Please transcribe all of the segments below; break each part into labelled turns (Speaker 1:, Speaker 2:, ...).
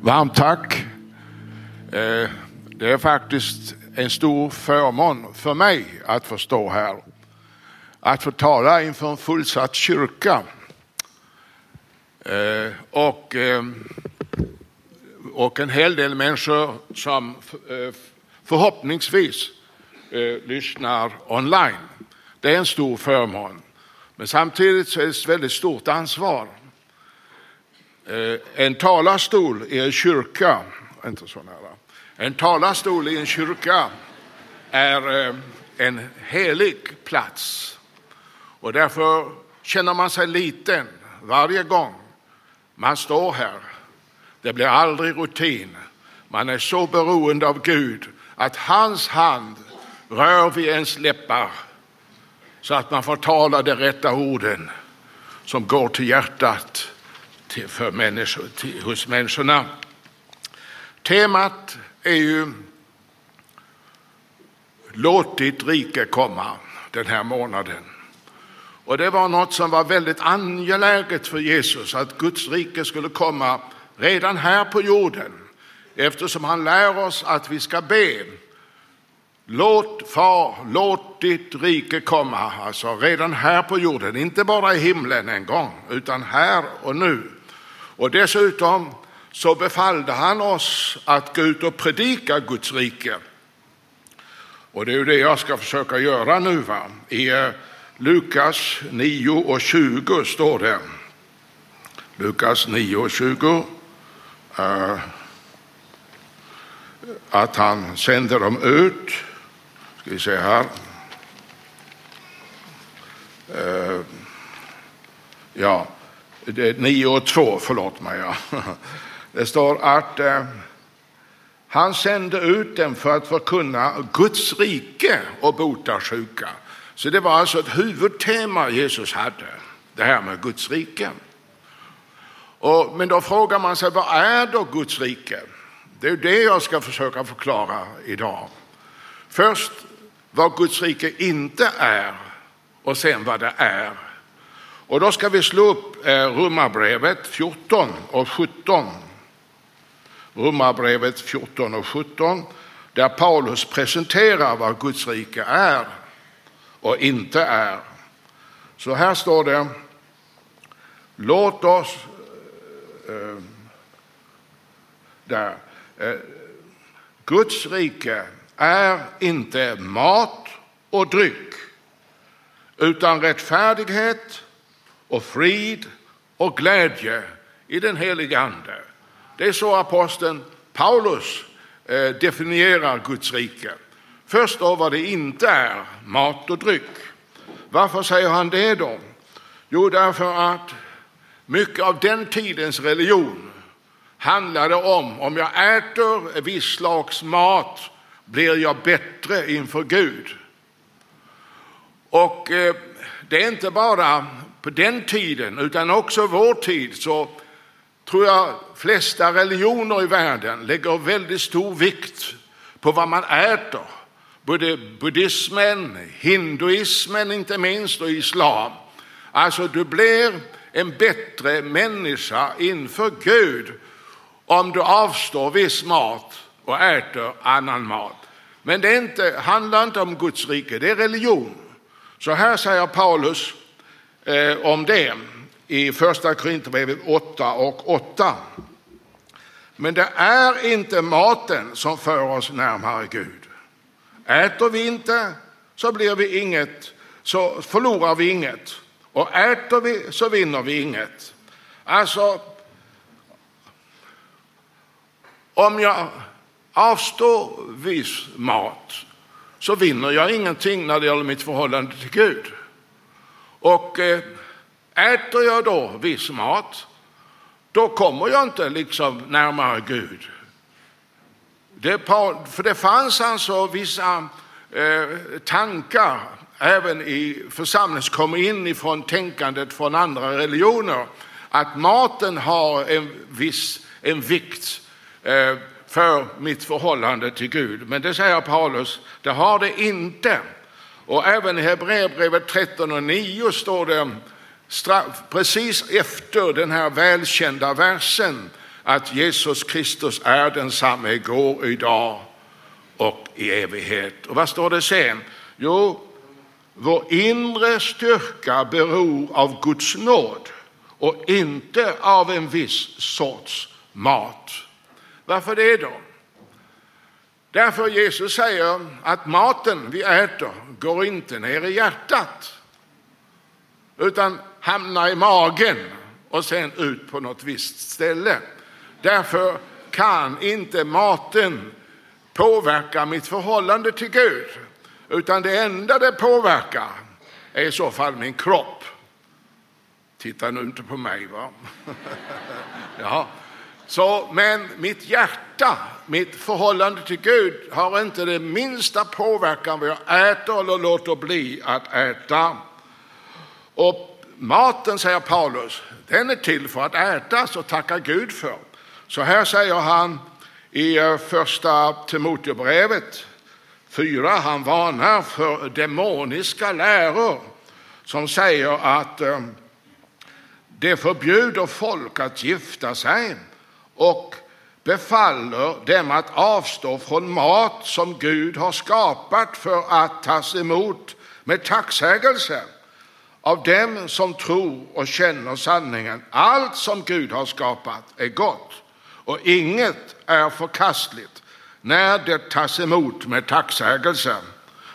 Speaker 1: Varmt tack. Eh, det är faktiskt en stor förmån för mig att få stå här. Att få tala inför en fullsatt kyrka. Eh, och, eh, och en hel del människor som förhoppningsvis lyssnar online. Det är en stor förmån. Men samtidigt så är det ett väldigt stort ansvar. Eh, en talarstol i en kyrka, inte så nära, en talarstol i en kyrka är eh, en helig plats. Och därför känner man sig liten varje gång man står här. Det blir aldrig rutin. Man är så beroende av Gud att hans hand rör vid ens läppar så att man får tala de rätta orden som går till hjärtat till, för människor, till, hos människorna. Temat är ju Låt ditt rike komma den här månaden. Och det var något som var väldigt angeläget för Jesus, att Guds rike skulle komma redan här på jorden. Eftersom han lär oss att vi ska be. Låt far, låt ditt rike komma, alltså redan här på jorden, inte bara i himlen en gång, utan här och nu. Och dessutom så befallde han oss att gå ut och predika Guds rike. Och det är ju det jag ska försöka göra nu. Va? I eh, Lukas 9 och 20 står det. Lukas 9 och 20. Eh, att han sände dem ut. Ska vi se här. Eh, ja, 9 och 2, förlåt mig. Ja. Det står att eh, han sände ut dem för att förkunna Guds rike och bota sjuka. Så det var alltså ett huvudtema Jesus hade, det här med Guds rike. Och, men då frågar man sig, vad är då Guds rike? Det är det jag ska försöka förklara idag. Först vad Guds rike inte är och sen vad det är. Och då ska vi slå upp eh, Romarbrevet 14 och 17. Romarbrevet 14 och 17 där Paulus presenterar vad Guds rike är och inte är. Så här står det. Låt oss äh, där. Äh, Guds rike är inte mat och dryck utan rättfärdighet och frid och glädje i den helige Ande. Det är så aposteln Paulus eh, definierar Guds rike. Först då vad det inte är, mat och dryck. Varför säger han det då? Jo, därför att mycket av den tidens religion handlade om om jag äter viss slags mat blir jag bättre inför Gud. Och eh, det är inte bara på den tiden, utan också vår tid, så tror jag flesta religioner i världen lägger väldigt stor vikt på vad man äter. Både buddhismen, hinduismen inte minst och islam. Alltså du blir en bättre människa inför Gud om du avstår viss mat och äter annan mat. Men det inte, handlar inte om Guds rike, det är religion. Så här säger Paulus Eh, om det i första Korinthierbrevet 8 och 8. Men det är inte maten som för oss närmare Gud. Äter vi inte så blir vi inget, så förlorar vi inget. Och äter vi så vinner vi inget. Alltså, om jag avstår viss mat så vinner jag ingenting när det gäller mitt förhållande till Gud. Och eh, äter jag då viss mat, då kommer jag inte liksom närmare Gud. Det, för det fanns alltså vissa eh, tankar även i församlingen som kom in ifrån tänkandet från andra religioner att maten har en viss en vikt eh, för mitt förhållande till Gud. Men det säger Paulus, det har det inte. Och även i Hebreerbrevet 13 och 9 står det precis efter den här välkända versen att Jesus Kristus är densamme igår, idag och i evighet. Och vad står det sen? Jo, vår inre styrka beror av Guds nåd och inte av en viss sorts mat. Varför det då? Därför Jesus säger att maten vi äter går inte ner i hjärtat utan hamnar i magen och sen ut på något visst ställe. Därför kan inte maten påverka mitt förhållande till Gud, utan det enda det påverkar är i så fall min kropp. Titta nu inte på mig, va? ja. Så, men mitt hjärta, mitt förhållande till Gud har inte det minsta påverkan vad jag äter eller låter bli att äta. Och maten, säger Paulus, den är till för att ätas och tacka Gud för. Så här säger han i eh, första Timoteusbrevet 4, han varnar för demoniska läror som säger att eh, det förbjuder folk att gifta sig och befaller dem att avstå från mat som Gud har skapat för att tas emot med tacksägelse av dem som tror och känner sanningen. Allt som Gud har skapat är gott och inget är förkastligt när det tas emot med tacksägelse.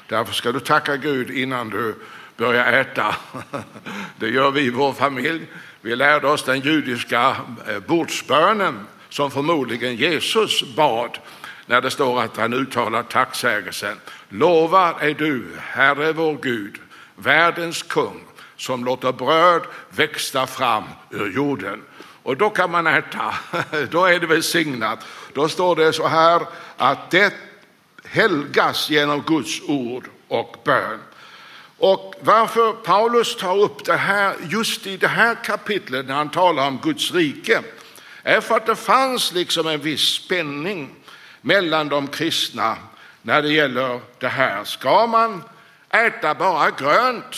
Speaker 1: Därför ska du tacka Gud innan du börjar äta. Det gör vi i vår familj. Vi lärde oss den judiska eh, bordsbönen som förmodligen Jesus bad när det står att han uttalar tacksägelsen. Lovad är du, Herre vår Gud, världens kung, som låter bröd växa fram ur jorden. Och då kan man äta, då är det välsignat. Då står det så här att det helgas genom Guds ord och bön. Och varför Paulus tar upp det här just i det här kapitlet när han talar om Guds rike är för att det fanns liksom en viss spänning mellan de kristna när det gäller det här. Ska man äta bara grönt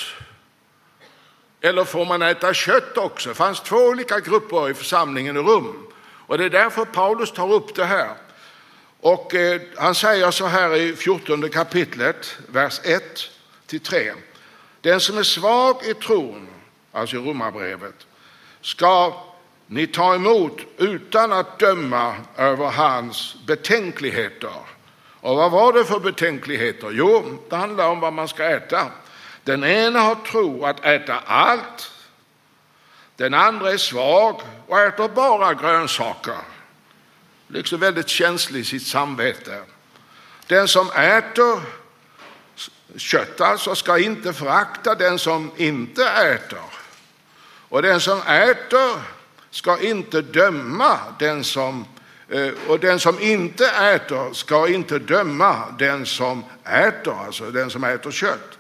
Speaker 1: eller får man äta kött också? Det fanns två olika grupper i församlingen i Rum. Och det är därför Paulus tar upp det här. Och eh, han säger så här i 14 kapitlet, vers 1 till 3. Den som är svag i tron, alltså i Romarbrevet, ska ni ta emot utan att döma över hans betänkligheter. Och vad var det för betänkligheter? Jo, det handlar om vad man ska äta. Den ena har tro att äta allt. Den andra är svag och äter bara grönsaker. Liksom väldigt känslig i sitt samvete. Den som äter kött alltså ska inte förakta den som inte äter. Och den som äter ska inte döma den som eh, och den som inte äter ska inte döma den som äter, alltså den som äter kött.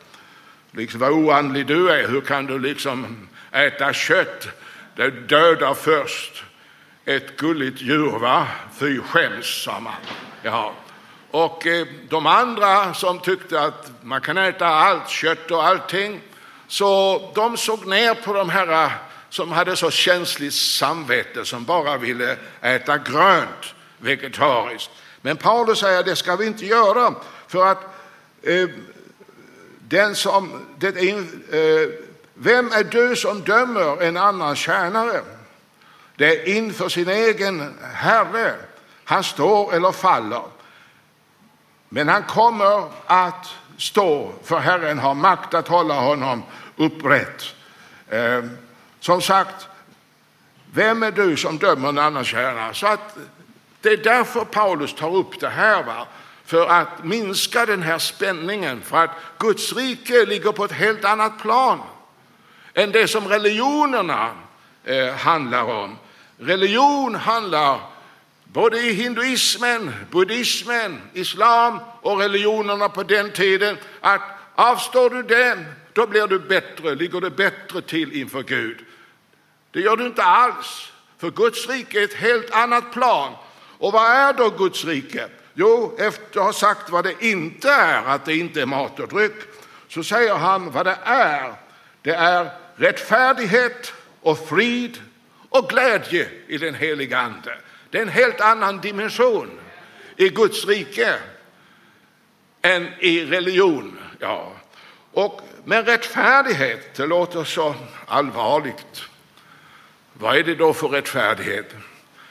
Speaker 1: Liksom vad oandlig du är, hur kan du liksom äta kött? Det dödar först ett gulligt djur, va? Fy skäms, sa man. Ja. Och eh, de andra som tyckte att man kan äta allt, kött och allting, så de såg ner på de här eh, som hade så känsligt samvete som bara ville äta grönt vegetariskt. Men Paulus säger att det ska vi inte göra för att eh, den som, det är, eh, vem är du som dömer en annan tjänare? Det är inför sin egen Herre han står eller faller. Men han kommer att stå, för Herren har makt att hålla honom upprätt. Eh, som sagt, vem är du som dömer en annan tjänare? Så att det är därför Paulus tar upp det här. Va? För att minska den här spänningen. För att Guds rike ligger på ett helt annat plan än det som religionerna eh, handlar om. Religion handlar både i hinduismen, buddhismen, islam och religionerna på den tiden att avstår du den, då blir du bättre, ligger du bättre till inför Gud. Det gör du inte alls, för Guds rike är ett helt annat plan. Och vad är då Guds rike? Jo, efter att ha sagt vad det inte är, att det inte är mat och dryck, så säger han vad det är. Det är rättfärdighet och frid och glädje i den heliga Ande. Det är en helt annan dimension i Guds rike än i religion. Ja. Och med rättfärdighet, det låter så allvarligt. Vad är det då för rättfärdighet?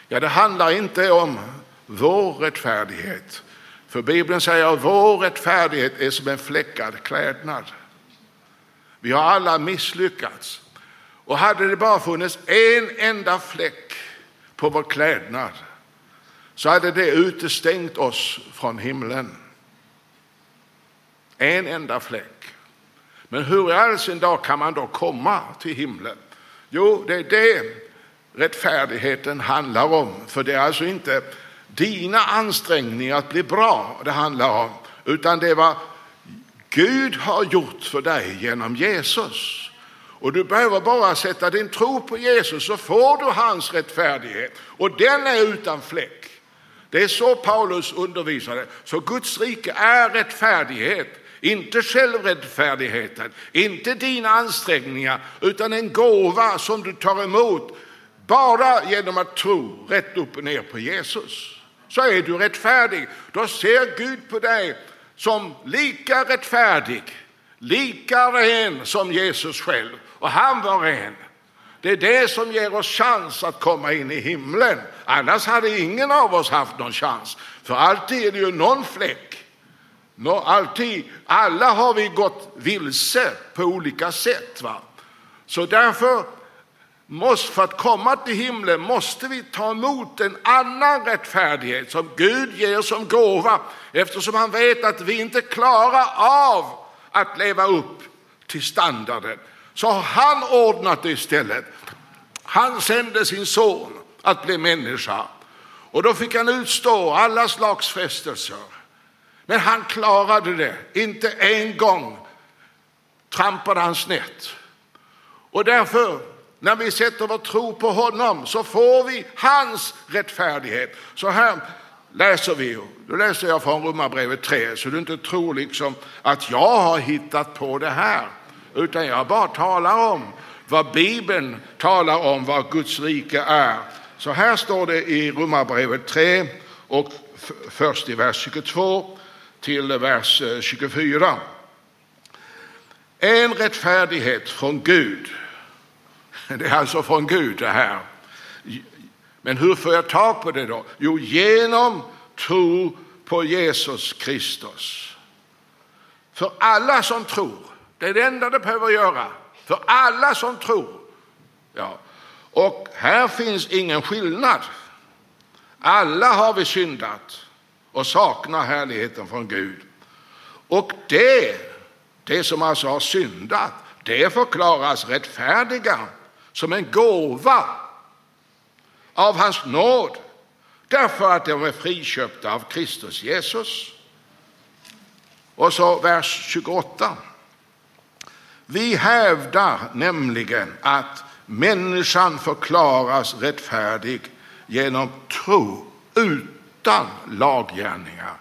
Speaker 1: Ja, det handlar inte om vår rättfärdighet. För Bibeln säger att vår rättfärdighet är som en fläckad klädnad. Vi har alla misslyckats. Och hade det bara funnits en enda fläck på vår klädnad så hade det utestängt oss från himlen. En enda fläck. Men hur i all sin dag kan man då komma till himlen? Jo, det är det rättfärdigheten handlar om. För det är alltså inte dina ansträngningar att bli bra det handlar om, utan det är vad Gud har gjort för dig genom Jesus. Och du behöver bara sätta din tro på Jesus så får du hans rättfärdighet. Och den är utan fläck. Det är så Paulus undervisade. Så Guds rike är rättfärdighet, inte självrättfärdigheten, inte dina ansträngningar, utan en gåva som du tar emot bara genom att tro rätt upp och ner på Jesus. Så är du rättfärdig. Då ser Gud på dig som lika rättfärdig, lika ren som Jesus själv. Och han var ren. Det är det som ger oss chans att komma in i himlen. Annars hade ingen av oss haft någon chans. För alltid är det ju någon fläck. Alltid, alla har vi gått vilse på olika sätt. Va? Så därför måste, för att komma till himlen måste vi ta emot en annan rättfärdighet som Gud ger som gåva eftersom han vet att vi inte klarar av att leva upp till standarden. Så har han ordnat det istället. Han sände sin son att bli människa och då fick han utstå alla slags frestelser. Men han klarade det. Inte en gång trampade han snett. Och därför när vi sätter vår tro på honom så får vi hans rättfärdighet. Så här läser vi, då läser jag från Romarbrevet 3, så du inte tror liksom att jag har hittat på det här, utan jag bara talar om vad Bibeln talar om vad Guds rike är. Så här står det i Romarbrevet 3 och först i vers 22 till vers eh, 24. En rättfärdighet från Gud det är alltså från Gud det här. Men hur får jag tag på det då? Jo, genom tro på Jesus Kristus. För alla som tror, det är det enda det behöver göra. För alla som tror. Ja. Och här finns ingen skillnad. Alla har vi syndat och saknar härligheten från Gud. Och det, det som alltså har syndat, det förklaras rättfärdiga som en gåva av hans nåd därför att de är friköpta av Kristus Jesus. Och så vers 28. Vi hävdar nämligen att människan förklaras rättfärdig genom tro utan laggärningar,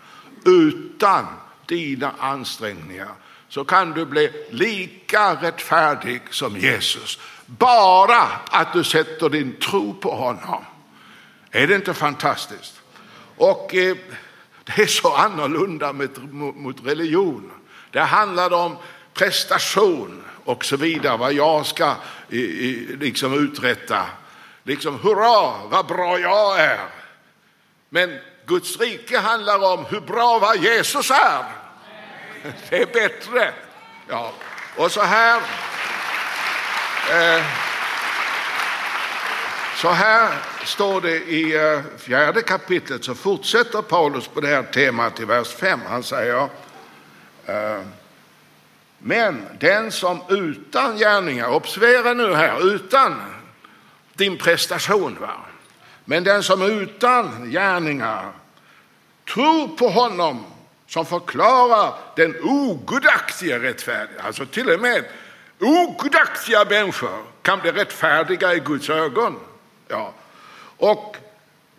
Speaker 1: utan dina ansträngningar så kan du bli lika rättfärdig som Jesus. Bara att du sätter din tro på honom. Är det inte fantastiskt? Och eh, det är så annorlunda med, mot religion. Det handlar om prestation och så vidare, vad jag ska i, i, liksom uträtta. Liksom hurra vad bra jag är. Men Guds rike handlar om hur bra vad Jesus är. Det är bättre. Ja. Och så här Eh, så här står det i eh, fjärde kapitlet, så fortsätter Paulus på det här temat i vers 5. Han säger, eh, men den som utan gärningar, observera nu här, utan din prestation, va? men den som utan gärningar tror på honom som förklarar den ogudaktiga rättfärdiga, alltså till och med Ogudaktiga människor kan bli rättfärdiga i Guds ögon. Ja. Och,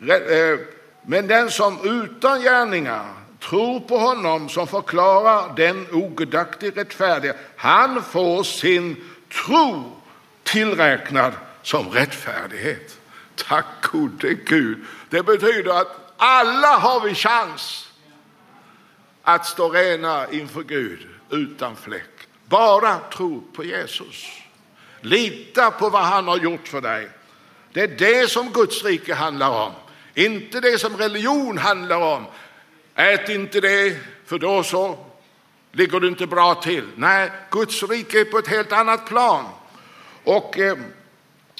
Speaker 1: eh, men den som utan gärningar tror på honom som förklarar den ogudaktigt rättfärdiga, han får sin tro tillräknad som rättfärdighet. Tack gode Gud Det betyder att alla har vi chans att stå rena inför Gud utan fläck. Bara tro på Jesus. Lita på vad han har gjort för dig. Det är det som Guds rike handlar om. Inte det som religion handlar om. Ät inte det, för då så ligger du inte bra till. Nej, Guds rike är på ett helt annat plan. Och eh,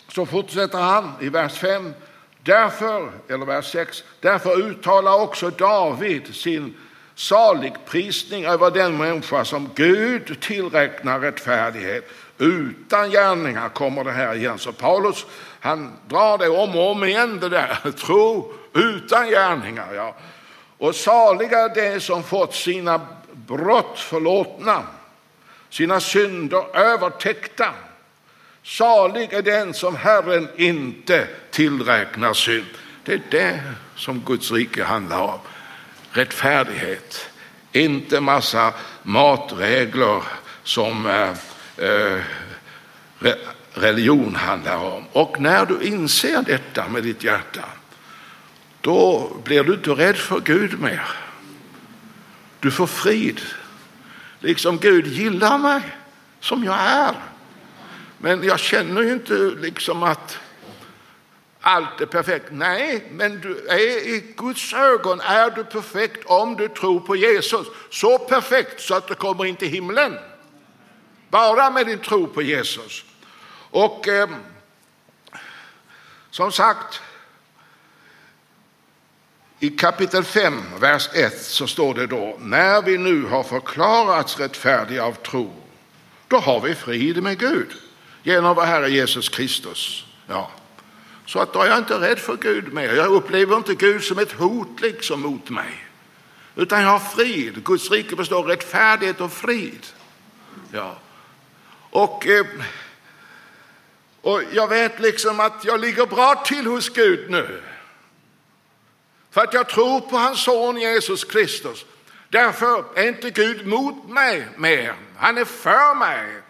Speaker 1: så fortsätter han i vers 5. Därför, eller vers 6, därför uttalar också David sin salig prisning över den människa som Gud tillräknar rättfärdighet. Utan gärningar kommer det här igen. Så Paulus han drar det om och om igen det där. Tro utan gärningar. Ja. Och saliga de som fått sina brott förlåtna, sina synder övertäckta. Salig är den som Herren inte tillräknar synd. Det är det som Guds rike handlar om. Rättfärdighet, inte massa matregler som eh, eh religion handlar om. Och när du inser detta med ditt hjärta, då blir du inte rädd för Gud mer. Du får frid. Liksom Gud gillar mig som jag är. Men jag känner ju inte liksom att allt är perfekt. Nej, men du är i Guds ögon är du perfekt om du tror på Jesus. Så perfekt så att du kommer in till himlen. Bara med din tro på Jesus. Och eh, som sagt, i kapitel 5, vers 1 så står det då, när vi nu har förklarats rättfärdiga av tro, då har vi frid med Gud genom vår Herre Jesus Kristus. Ja. Så att då är jag inte rädd för Gud mer. Jag upplever inte Gud som ett hot liksom mot mig. Utan jag har frid. Guds rike består av rättfärdighet och frid. Ja. Och, eh, och jag vet liksom att jag ligger bra till hos Gud nu. För att jag tror på hans son Jesus Kristus. Därför är inte Gud mot mig mer. Han är för mig.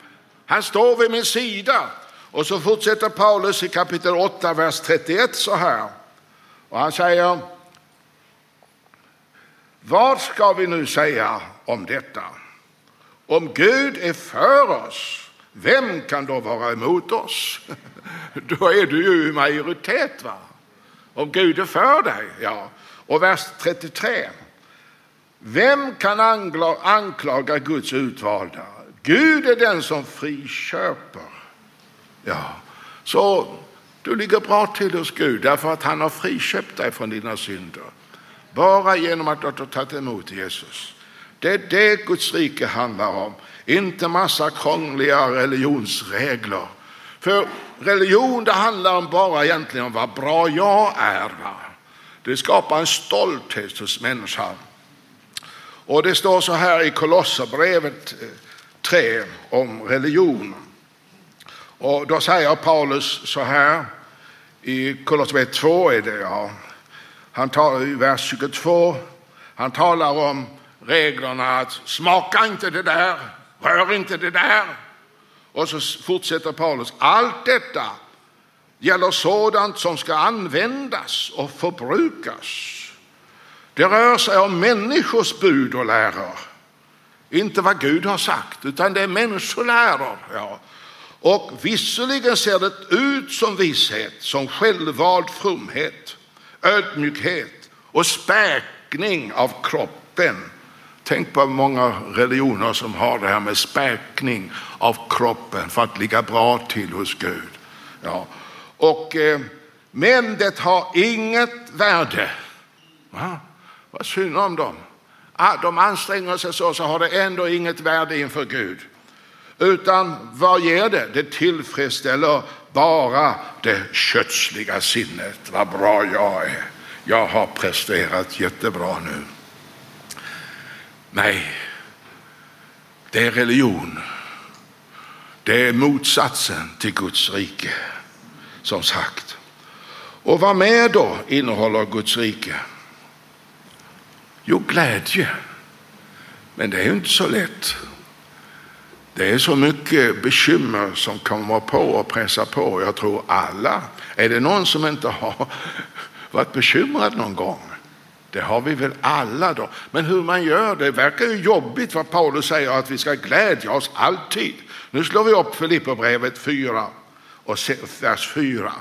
Speaker 1: Han står vid min sida. Och så fortsätter Paulus i kapitel 8, vers 31 så här. Och han säger, vad ska vi nu säga om detta? Om Gud är för oss, vem kan då vara emot oss? Då är du ju i majoritet. va? Om Gud är för dig, ja. Och vers 33. Vem kan anklaga Guds utvalda? Gud är den som friköper. Ja, så du ligger bra till hos Gud därför att han har friköpt dig från dina synder. Bara genom att du har tagit emot Jesus. Det är det Guds rike handlar om. Inte massa krångliga religionsregler. För religion det handlar om bara egentligen om vad bra jag är. Va? Det skapar en stolthet hos människan. Och det står så här i Kolosserbrevet eh, 3 om religion. Och då säger Paulus så här i Kolosserbrevet 2 är det ja. Han talar i vers 22. Han talar om reglerna att smaka inte det där, rör inte det där. Och så fortsätter Paulus. Allt detta gäller sådant som ska användas och förbrukas. Det rör sig om människors bud och läror. Inte vad Gud har sagt, utan det är människoläror. Ja. Och visserligen ser det ut som vishet, som självvald fromhet, ödmjukhet och späkning av kroppen. Tänk på många religioner som har det här med späkning av kroppen för att ligga bra till hos Gud. Ja. Och, eh, men det har inget värde. Va? Vad synd om dem. Ah, de anstränger sig så, så har det ändå inget värde inför Gud. Utan vad ger det? Det tillfredsställer bara det kötsliga sinnet. Vad bra jag är. Jag har presterat jättebra nu. Nej, det är religion. Det är motsatsen till Guds rike som sagt. Och vad mer då innehåller Guds rike? Jo, glädje. Men det är ju inte så lätt. Det är så mycket bekymmer som kommer på och pressar på. Jag tror alla. Är det någon som inte har varit bekymrad någon gång? Det har vi väl alla då. Men hur man gör det verkar ju jobbigt vad Paulus säger att vi ska glädja oss alltid. Nu slår vi upp Filipperbrevet 4 och vers 4.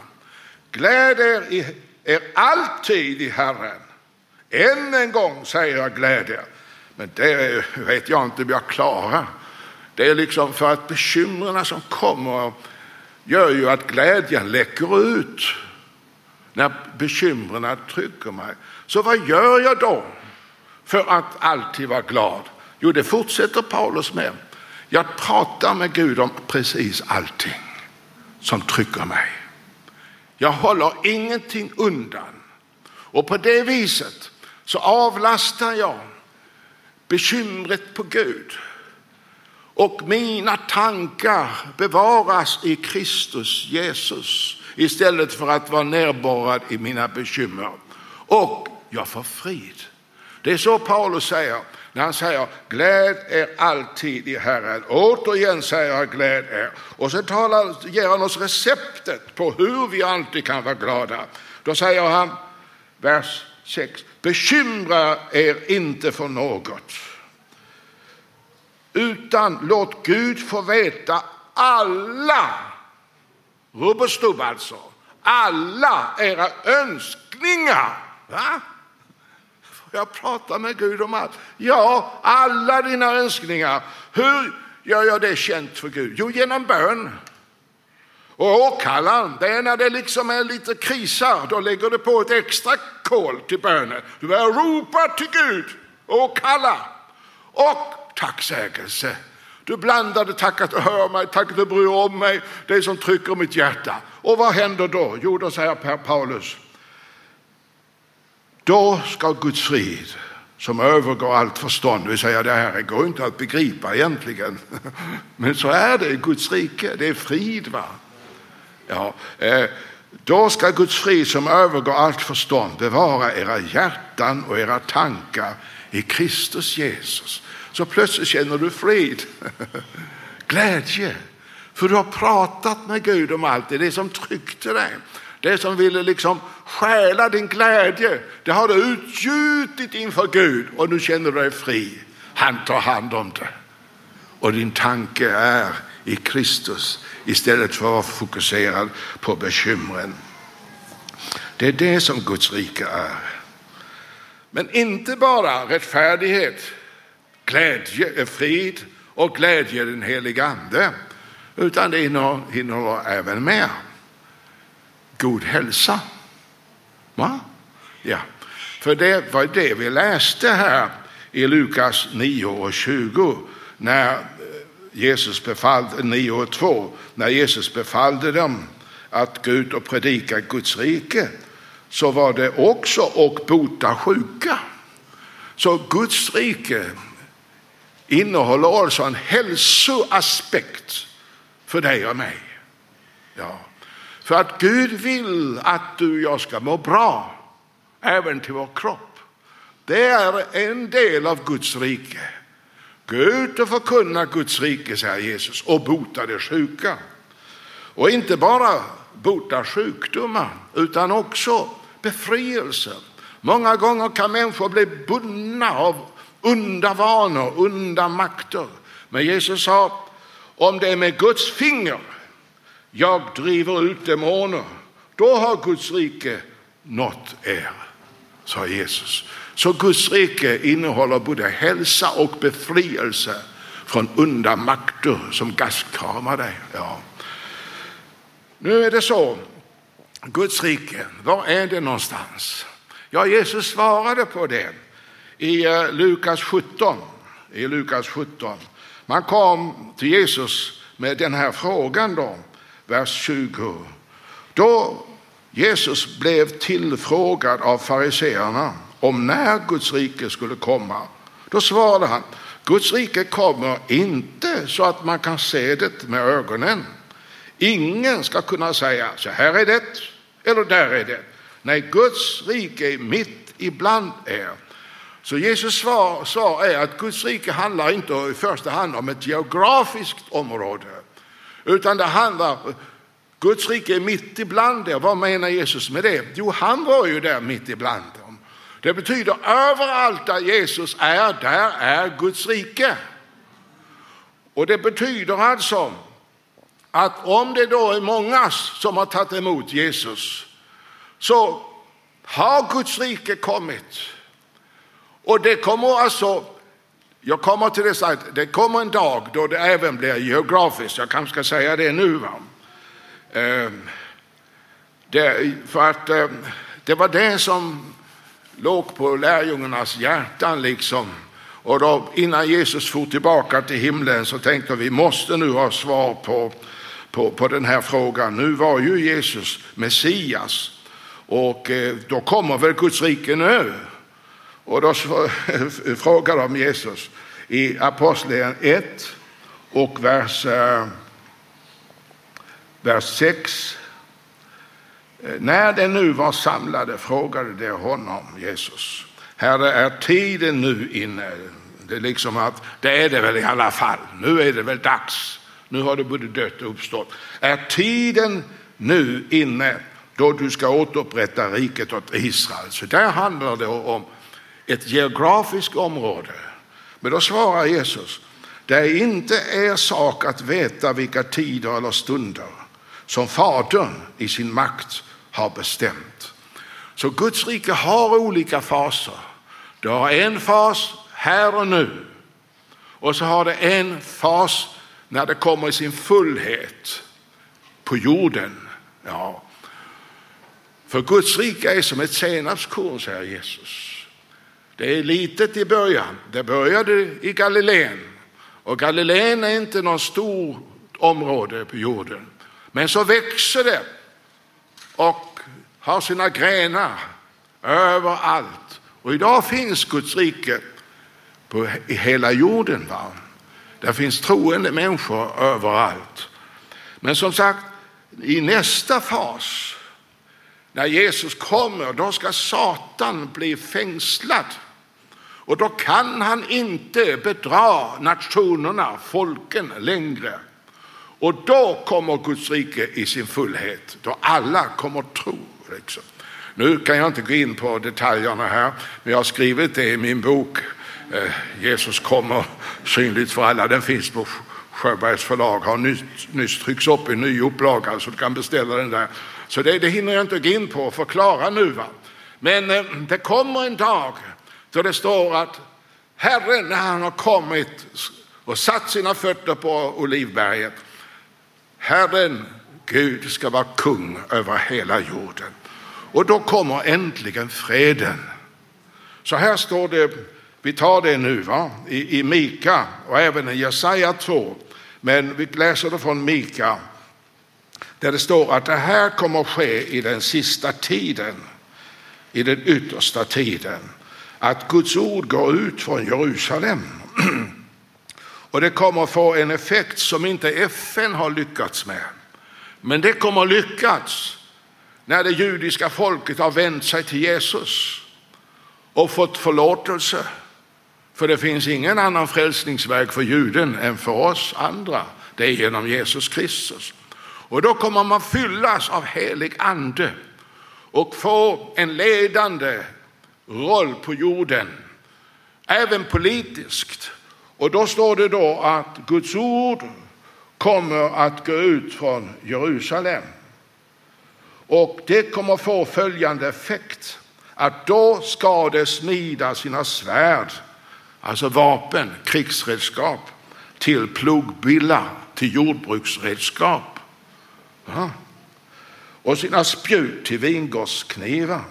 Speaker 1: Gläd er, er alltid i Herren. Än en gång säger jag gläd er. Men det vet jag inte om jag klarar. Det är liksom för att bekymren som kommer gör ju att glädjen läcker ut när bekymren trycker mig. Så vad gör jag då för att alltid vara glad? Jo, det fortsätter Paulus med. Jag pratar med Gud om precis allting som trycker mig. Jag håller ingenting undan. Och på det viset så avlastar jag bekymret på Gud. Och mina tankar bevaras i Kristus Jesus istället för att vara närborrad i mina bekymmer. Och jag får frid. Det är så Paulus säger när han säger gläd er alltid i Herren. Återigen säger han gläd er. Och så talar, ger han oss receptet på hur vi alltid kan vara glada. Då säger han, vers 6, bekymra er inte för något. Utan låt Gud få veta alla, rubb stubb alltså, alla era önskningar. Va? Jag pratar med Gud om allt. Ja, alla dina önskningar. Hur gör jag det känt för Gud? Jo, genom bön. Och åkallan, det är när det liksom är lite krisar, då lägger du på ett extra kol till bönen. Du börjar ropa till Gud, åkalla och tacksägelse. Du blandade tack att du hör mig, tack att du bryr om mig, det som trycker mitt hjärta. Och vad händer då? Jo, då säger Paulus, då ska Guds frid som övergår allt förstånd, det vill säga det här går inte att begripa egentligen, men så är det i Guds rike, det är frid. va? Ja, eh, då ska Guds frid som övergår allt förstånd bevara era hjärtan och era tankar i Kristus Jesus. Så plötsligt känner du frid, glädje, för du har pratat med Gud om allt, det är det som tryckte dig. Det som ville liksom stjäla din glädje, det har du utgjutit inför Gud och nu känner du dig fri. Han tar hand om det. Och din tanke är i Kristus istället för att vara fokuserad på bekymren. Det är det som Guds rike är. Men inte bara rättfärdighet, glädje, frid och glädje i den helige Ande, utan det innehåller även mer god hälsa. Va? Ja, för det var det vi läste här i Lukas 9 och 20 när eh, Jesus befallde, 9 och 2, när Jesus befallde dem att gå ut och predika Guds rike så var det också och bota sjuka. Så Guds rike innehåller alltså en hälsoaspekt för dig och mig. Ja. För att Gud vill att du och jag ska må bra, även till vår kropp. Det är en del av Guds rike. Gå ut och förkunna Guds rike, säger Jesus, och bota de sjuka. Och inte bara bota sjukdomar, utan också befrielse. Många gånger kan människor bli bundna av onda vanor, onda makter. Men Jesus sa, om det är med Guds finger jag driver ut demoner, då har Guds rike nått er, sa Jesus. Så Guds rike innehåller både hälsa och befrielse från onda makter som gastkramar dig. Ja. Nu är det så, Guds rike, var är det någonstans? Ja, Jesus svarade på det i eh, Lukas 17. I Lukas 17. Man kom till Jesus med den här frågan då vers 20. Då Jesus blev tillfrågad av fariseerna om när Guds rike skulle komma, då svarade han, Guds rike kommer inte så att man kan se det med ögonen. Ingen ska kunna säga, så här är det, eller där är det. Nej, Guds rike är mitt ibland er. Så Jesus svar, svar är att Guds rike handlar inte i första hand om ett geografiskt område, utan det handlar Guds rike är mitt ibland er. Vad menar Jesus med det? Jo, han var ju där mitt ibland dem. Det betyder överallt där Jesus är, där är Guds rike. Och det betyder alltså att om det då är många som har tagit emot Jesus så har Guds rike kommit. Och det kommer alltså, jag kommer till det att det kommer en dag då det även blir geografiskt, jag kanske ska säga det nu. Va? Ehm, det, för att ehm, det var det som låg på lärjungarnas hjärtan liksom. Och då, innan Jesus for tillbaka till himlen så tänkte vi måste nu ha svar på, på, på den här frågan. Nu var ju Jesus Messias och eh, då kommer väl Guds rike nu. Och då frågar de Jesus i Apostlagärningarna 1 och vers, eh, vers 6. Eh, när de nu var samlade frågade de honom, Jesus, Herre, är tiden nu inne? Det är liksom att det är det väl i alla fall. Nu är det väl dags. Nu har det både dött och uppstått. Är tiden nu inne då du ska återupprätta riket åt Israel? Så där handlar det om ett geografiskt område. Men då svarar Jesus, det är inte er sak att veta vilka tider eller stunder som Fadern i sin makt har bestämt. Så Guds rike har olika faser. Det har en fas här och nu och så har det en fas när det kommer i sin fullhet på jorden. Ja. För Guds rike är som ett senapskorn, säger Jesus. Det är litet i början. Det började i Galileen. Och Galileen är inte något stort område på jorden. Men så växer det och har sina grenar överallt. Och idag finns Guds rike på, i hela jorden. Va? Där finns troende människor överallt. Men som sagt, i nästa fas, när Jesus kommer, då ska Satan bli fängslad. Och då kan han inte bedra nationerna, folken längre. Och då kommer Guds rike i sin fullhet, då alla kommer tro. Liksom. Nu kan jag inte gå in på detaljerna här, men jag har skrivit det i min bok eh, Jesus kommer synligt för alla. Den finns på Sjöbergs förlag, har nyss, nyss tryckts upp i ny upplaga så du kan beställa den där. Så det, det hinner jag inte gå in på och förklara nu. Va? Men eh, det kommer en dag då det står att Herren när han har kommit och satt sina fötter på Olivberget, Herren Gud ska vara kung över hela jorden. Och då kommer äntligen freden. Så här står det, vi tar det nu va? I, i Mika och även i Jesaja 2, men vi läser det från Mika där det står att det här kommer att ske i den sista tiden, i den yttersta tiden att Guds ord går ut från Jerusalem. Och det kommer att få en effekt som inte FN har lyckats med. Men det kommer att lyckas när det judiska folket har vänt sig till Jesus och fått förlåtelse. För det finns ingen annan frälsningsväg för juden än för oss andra. Det är genom Jesus Kristus. Och då kommer man fyllas av helig ande och få en ledande roll på jorden, även politiskt. Och då står det då att Guds ord kommer att gå ut från Jerusalem. Och det kommer få följande effekt, att då ska det smida sina svärd, alltså vapen, krigsredskap, till plogbillar, till jordbruksredskap. Ja. Och sina spjut till vingårdsknivar.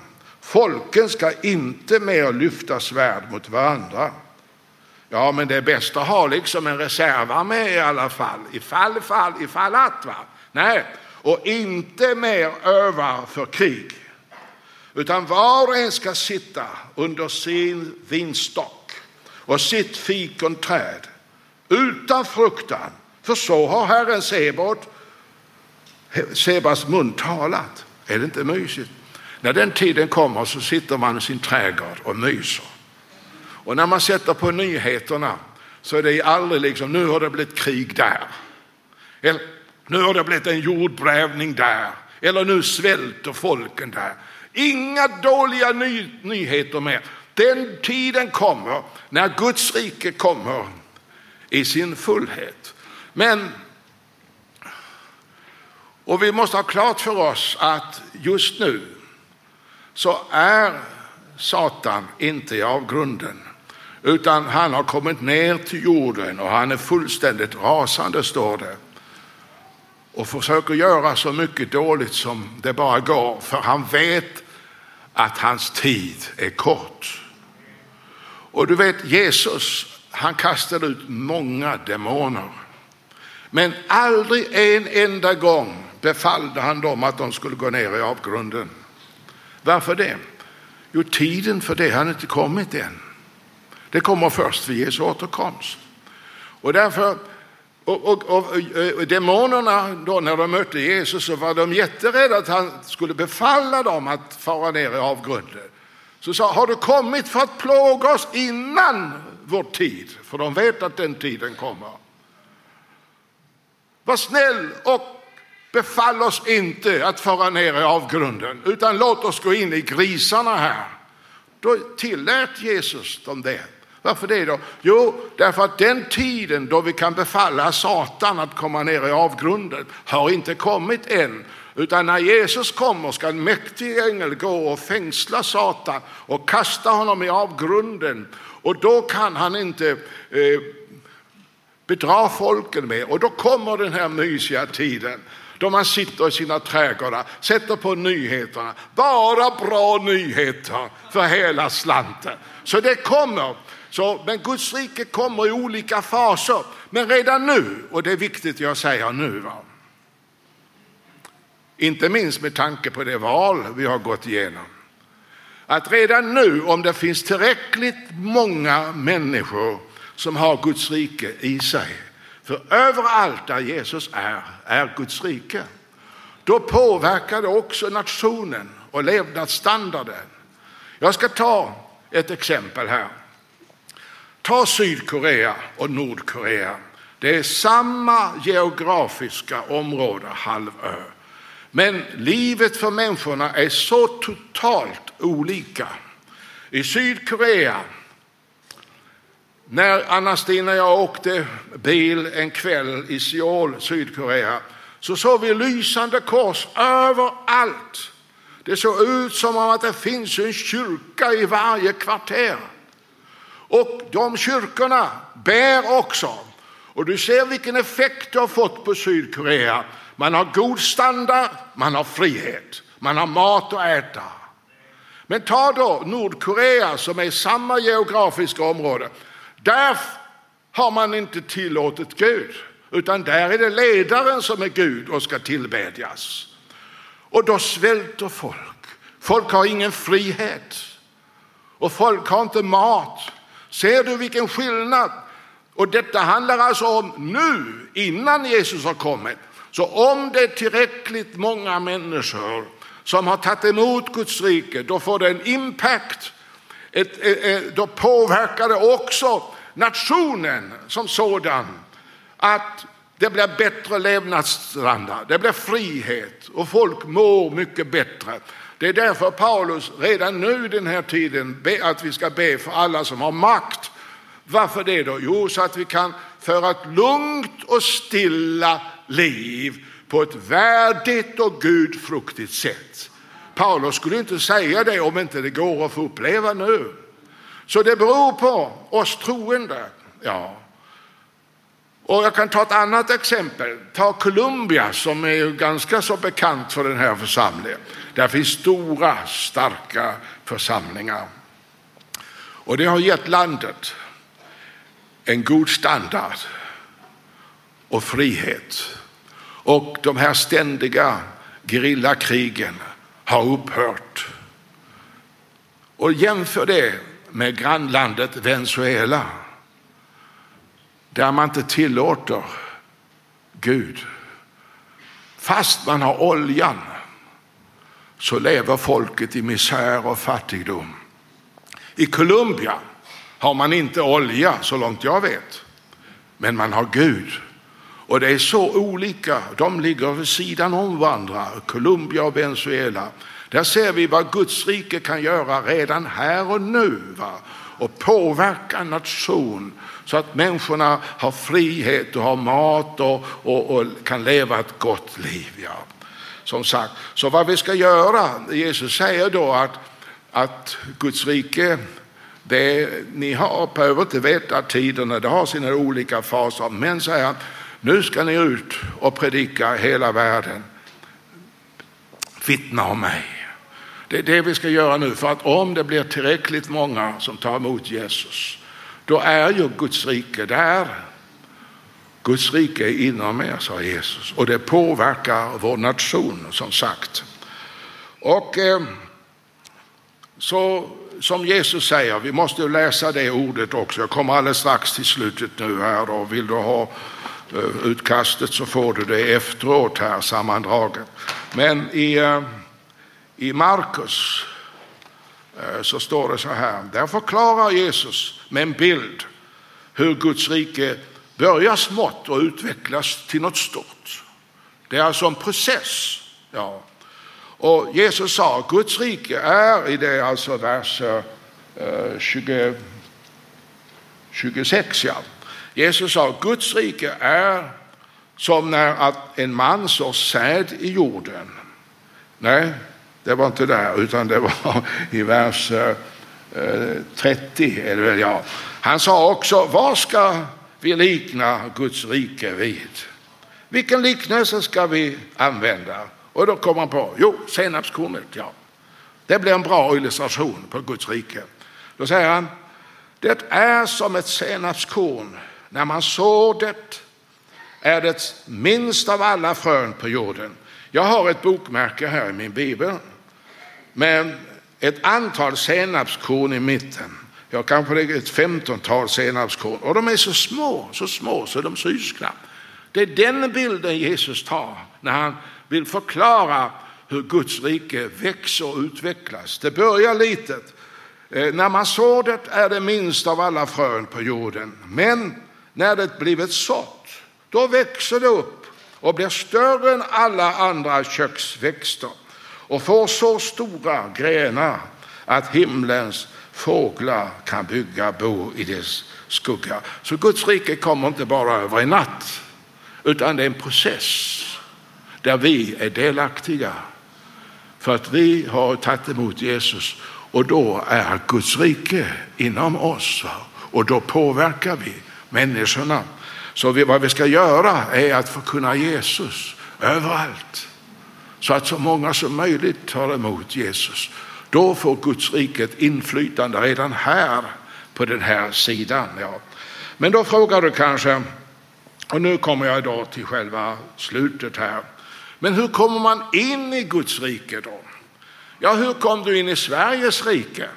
Speaker 1: Folken ska inte mer lyfta svärd mot varandra. Ja, men det är bäst att ha liksom en reservarmé i alla fall, ifall, fall, ifall att. Va? Nej, och inte mer öva för krig. Utan var och en ska sitta under sin vinstock och sitt fikonträd utan fruktan. För så har Herren Sebot, Sebas mun talat. Är det inte mysigt? När den tiden kommer så sitter man i sin trädgård och myser. Och när man sätter på nyheterna så är det aldrig liksom, nu har det blivit krig där. Nu har det blivit en jordbrävning där, eller nu svälter folken där. Inga dåliga ny nyheter mer. Den tiden kommer när Guds rike kommer i sin fullhet. Men, och vi måste ha klart för oss att just nu så är Satan inte i avgrunden, utan han har kommit ner till jorden och han är fullständigt rasande, står det. Och försöker göra så mycket dåligt som det bara går, för han vet att hans tid är kort. Och du vet, Jesus, han kastade ut många demoner. Men aldrig en enda gång befallde han dem att de skulle gå ner i avgrunden. Varför det? Jo, tiden för det har inte kommit än. Det kommer först vid Jesu återkomst. Och därför, och, och, och, och, demonerna då när de mötte Jesus så var de jätterädda att han skulle befalla dem att fara ner i avgrunden. Så sa, har du kommit för att plåga oss innan vår tid? För de vet att den tiden kommer. Var snäll och Befall oss inte att föra ner i avgrunden, utan låt oss gå in i grisarna här. Då tillät Jesus dem det. Varför det då? Jo, därför att den tiden då vi kan befalla Satan att komma ner i avgrunden har inte kommit än. Utan när Jesus kommer ska en mäktig ängel gå och fängsla Satan och kasta honom i avgrunden. Och då kan han inte eh, bedra folken mer. Och då kommer den här mysiga tiden då man sitter i sina trädgårdar, sätter på nyheterna. Bara bra nyheter för hela slanten. Så det kommer. Så, men Guds rike kommer i olika faser. Men redan nu, och det är viktigt jag säger nu, va? inte minst med tanke på det val vi har gått igenom. Att redan nu, om det finns tillräckligt många människor som har Guds rike i sig, för överallt där Jesus är, är Guds rike. Då påverkar det också nationen och levnadsstandarden. Jag ska ta ett exempel här. Ta Sydkorea och Nordkorea. Det är samma geografiska område, halvö. Men livet för människorna är så totalt olika. I Sydkorea när Anna-Stina och jag åkte bil en kväll i Seoul, Sydkorea, så såg vi lysande kors överallt. Det såg ut som om att det finns en kyrka i varje kvarter. Och de kyrkorna bär också. Och du ser vilken effekt det har fått på Sydkorea. Man har god standard, man har frihet, man har mat att äta. Men ta då Nordkorea som är samma geografiska område. Där har man inte tillåtit Gud, utan där är det ledaren som är Gud och ska tillbedjas. Och då svälter folk. Folk har ingen frihet och folk har inte mat. Ser du vilken skillnad? Och detta handlar alltså om nu, innan Jesus har kommit. Så om det är tillräckligt många människor som har tagit emot Guds rike, då får det en impact ett, ett, ett, då påverkar det också nationen som sådan. Att det blir bättre levnadsstandard, det blir frihet och folk mår mycket bättre. Det är därför Paulus redan nu den här tiden ber att vi ska be för alla som har makt. Varför det då? Jo, så att vi kan föra ett lugnt och stilla liv på ett värdigt och gudfruktigt sätt. Paulus skulle inte säga det om inte det går att få uppleva nu. Så det beror på oss troende. Ja. Och jag kan ta ett annat exempel. Ta Colombia, som är ganska så bekant för den här församlingen. Där finns stora, starka församlingar. Och det har gett landet en god standard och frihet. Och de här ständiga gerillakrigen har upphört. Och jämför det med grannlandet Venezuela där man inte tillåter Gud. Fast man har oljan så lever folket i misär och fattigdom. I Colombia har man inte olja så långt jag vet, men man har Gud. Och det är så olika. De ligger vid sidan om varandra, Colombia och Venezuela. Där ser vi vad Guds rike kan göra redan här och nu va? och påverka en nation så att människorna har frihet och har mat och, och, och kan leva ett gott liv. Ja. Som sagt, så vad vi ska göra, Jesus säger då att, att Guds rike det, ni har, behöver inte veta tiderna, det har sina olika faser. Men säger han, nu ska ni ut och predika hela världen. Vittna om mig. Det är det vi ska göra nu, för att om det blir tillräckligt många som tar emot Jesus, då är ju Guds rike där. Guds rike är inom er, sa Jesus, och det påverkar vår nation som sagt. Och eh, så som Jesus säger, vi måste läsa det ordet också. Jag kommer alldeles strax till slutet nu här och vill du ha Eh, utkastet så får du det efteråt här sammandraget. Men i, eh, i Markus eh, så står det så här, där förklarar Jesus med en bild hur Guds rike börjar smått och utvecklas till något stort. Det är alltså en process. Ja. Och Jesus sa, Guds rike är, i det alltså vers 20, 26, ja. Jesus sa, Guds rike är som när att en man sår säd i jorden. Nej, det var inte där, utan det var i vers eh, 30. Eller, ja. Han sa också, vad ska vi likna Guds rike vid? Vilken liknelse ska vi använda? Och då kommer han på, jo, senapskornet, ja. Det blir en bra illustration på Guds rike. Då säger han, det är som ett senapskorn. När man sår det är det minst av alla frön på jorden. Jag har ett bokmärke här i min bibel med ett antal senapskorn i mitten. Jag kanske lägger ett femtontal senapskorn och de är så små, så små så de syns knappt. Det är den bilden Jesus tar när han vill förklara hur Guds rike växer och utvecklas. Det börjar litet. Eh, när man sår det är det minst av alla frön på jorden. Men när det blivit sått, då växer det upp och blir större än alla andra köksväxter och får så stora grenar att himlens fåglar kan bygga bo i dess skugga. Så Guds rike kommer inte bara över en natt, utan det är en process där vi är delaktiga. För att vi har tagit emot Jesus och då är Guds rike inom oss och då påverkar vi människorna. Så vi, vad vi ska göra är att förkunna Jesus överallt så att så många som möjligt tar emot Jesus. Då får Guds rike ett inflytande redan här på den här sidan. Ja. Men då frågar du kanske, och nu kommer jag då till själva slutet här. Men hur kommer man in i Guds rike då? Ja, hur kom du in i Sveriges rike?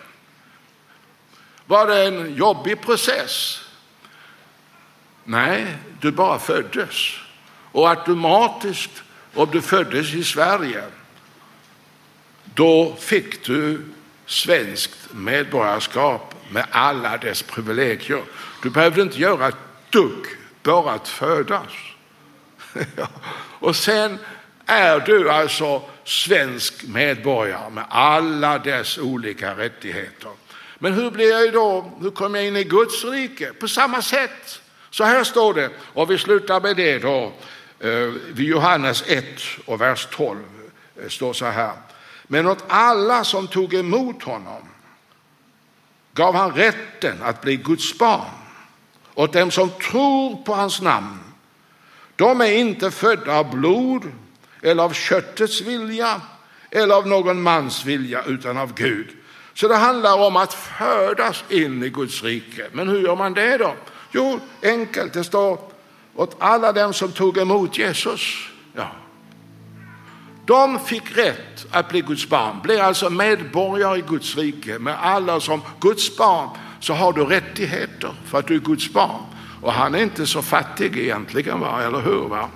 Speaker 1: Var det en jobbig process? Nej, du bara föddes. Och automatiskt, om du föddes i Sverige, då fick du svenskt medborgarskap med alla dess privilegier. Du behövde inte göra ett dugg, bara att födas. och sen är du alltså svensk medborgare med alla dess olika rättigheter. Men hur blir jag då, hur kommer jag in i Guds rike? På samma sätt. Så här står det, och vi slutar med det då, eh, vid Johannes 1 och vers 12. Det eh, står så här. Men åt alla som tog emot honom gav han rätten att bli Guds barn. Åt dem som tror på hans namn. De är inte födda av blod eller av köttets vilja eller av någon mans vilja utan av Gud. Så det handlar om att födas in i Guds rike. Men hur gör man det då? Jo, enkelt. Det står åt alla dem som tog emot Jesus. Ja. De fick rätt att bli Guds barn, blev alltså medborgare i Guds rike. Med alla som Guds barn så har du rättigheter för att du är Guds barn. Och han är inte så fattig egentligen, va? eller hur? Va?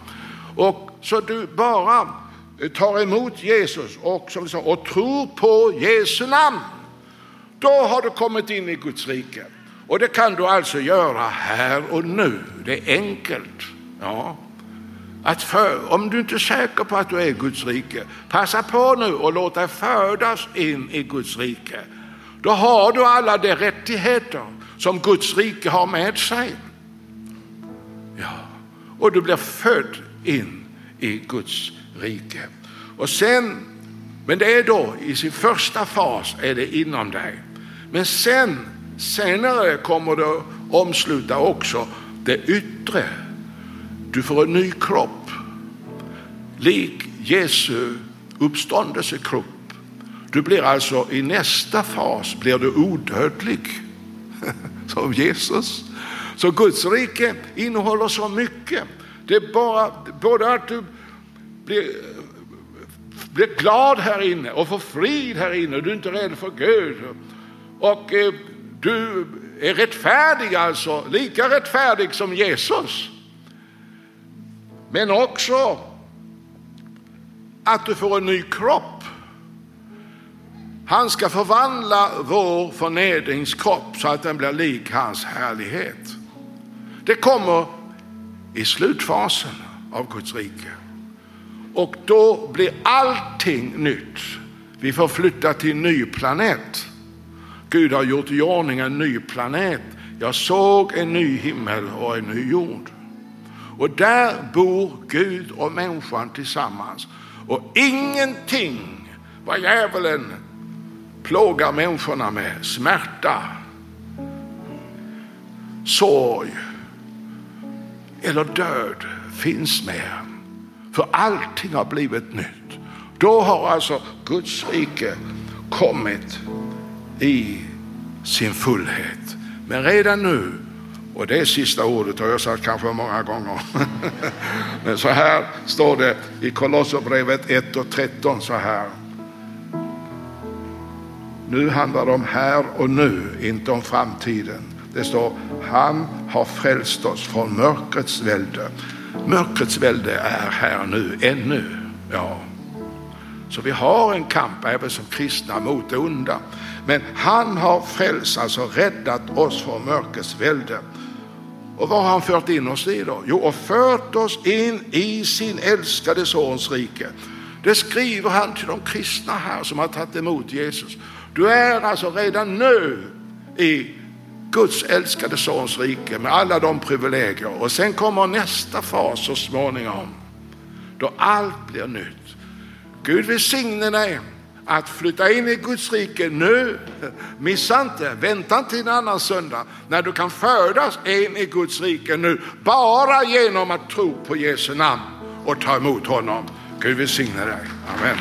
Speaker 1: Och så du bara eh, tar emot Jesus och, som sa, och tror på Jesu namn, då har du kommit in i Guds rike. Och det kan du alltså göra här och nu. Det är enkelt. Ja. att för, om du inte är säker på att du är Guds rike, passa på nu och låt dig födas in i Guds rike. Då har du alla de rättigheter som Guds rike har med sig. Ja, och du blir född in i Guds rike. Och sen, men det är då i sin första fas är det inom dig. Men sen, senare kommer det omsluta också det yttre. Du får en ny kropp, lik Jesu uppståndelsekropp. Du blir alltså i nästa fas blir du odödlig som Jesus. Så Guds rike innehåller så mycket. Det är bara både att du blir, blir glad här inne och får frid här inne. Du är inte rädd för Gud. Och eh, du är rättfärdig alltså, lika rättfärdig som Jesus. Men också att du får en ny kropp. Han ska förvandla vår förnedringskropp så att den blir lik hans härlighet. Det kommer i slutfasen av Guds rike. Och då blir allting nytt. Vi får flytta till en ny planet. Gud har gjort i ordning en ny planet. Jag såg en ny himmel och en ny jord. Och där bor Gud och människan tillsammans. Och ingenting vad djävulen plågar människorna med, smärta, sorg eller död finns med. För allting har blivit nytt. Då har alltså Guds rike kommit i sin fullhet. Men redan nu, och det är sista ordet har jag sagt kanske många gånger. Men så här står det i Kolosserbrevet 1 och 13 så här. Nu handlar det om här och nu, inte om framtiden. Det står han har frälst oss från mörkrets välde. Mörkrets välde är här nu, ännu. Ja. Så vi har en kamp även som kristna mot det onda. Men han har frälst, alltså räddat oss från mörkrets välde. Och vad har han fört in oss i då? Jo, och fört oss in i sin älskade sons rike. Det skriver han till de kristna här som har tagit emot Jesus. Du är alltså redan nu i Guds älskade sons rike med alla de privilegier. Och sen kommer nästa fas så småningom då allt blir nytt. Gud välsigne dig att flytta in i Guds rike nu. Missa inte, vänta inte till en annan söndag när du kan födas in i Guds rike nu. Bara genom att tro på Jesu namn och ta emot honom. Gud välsigne dig. Amen.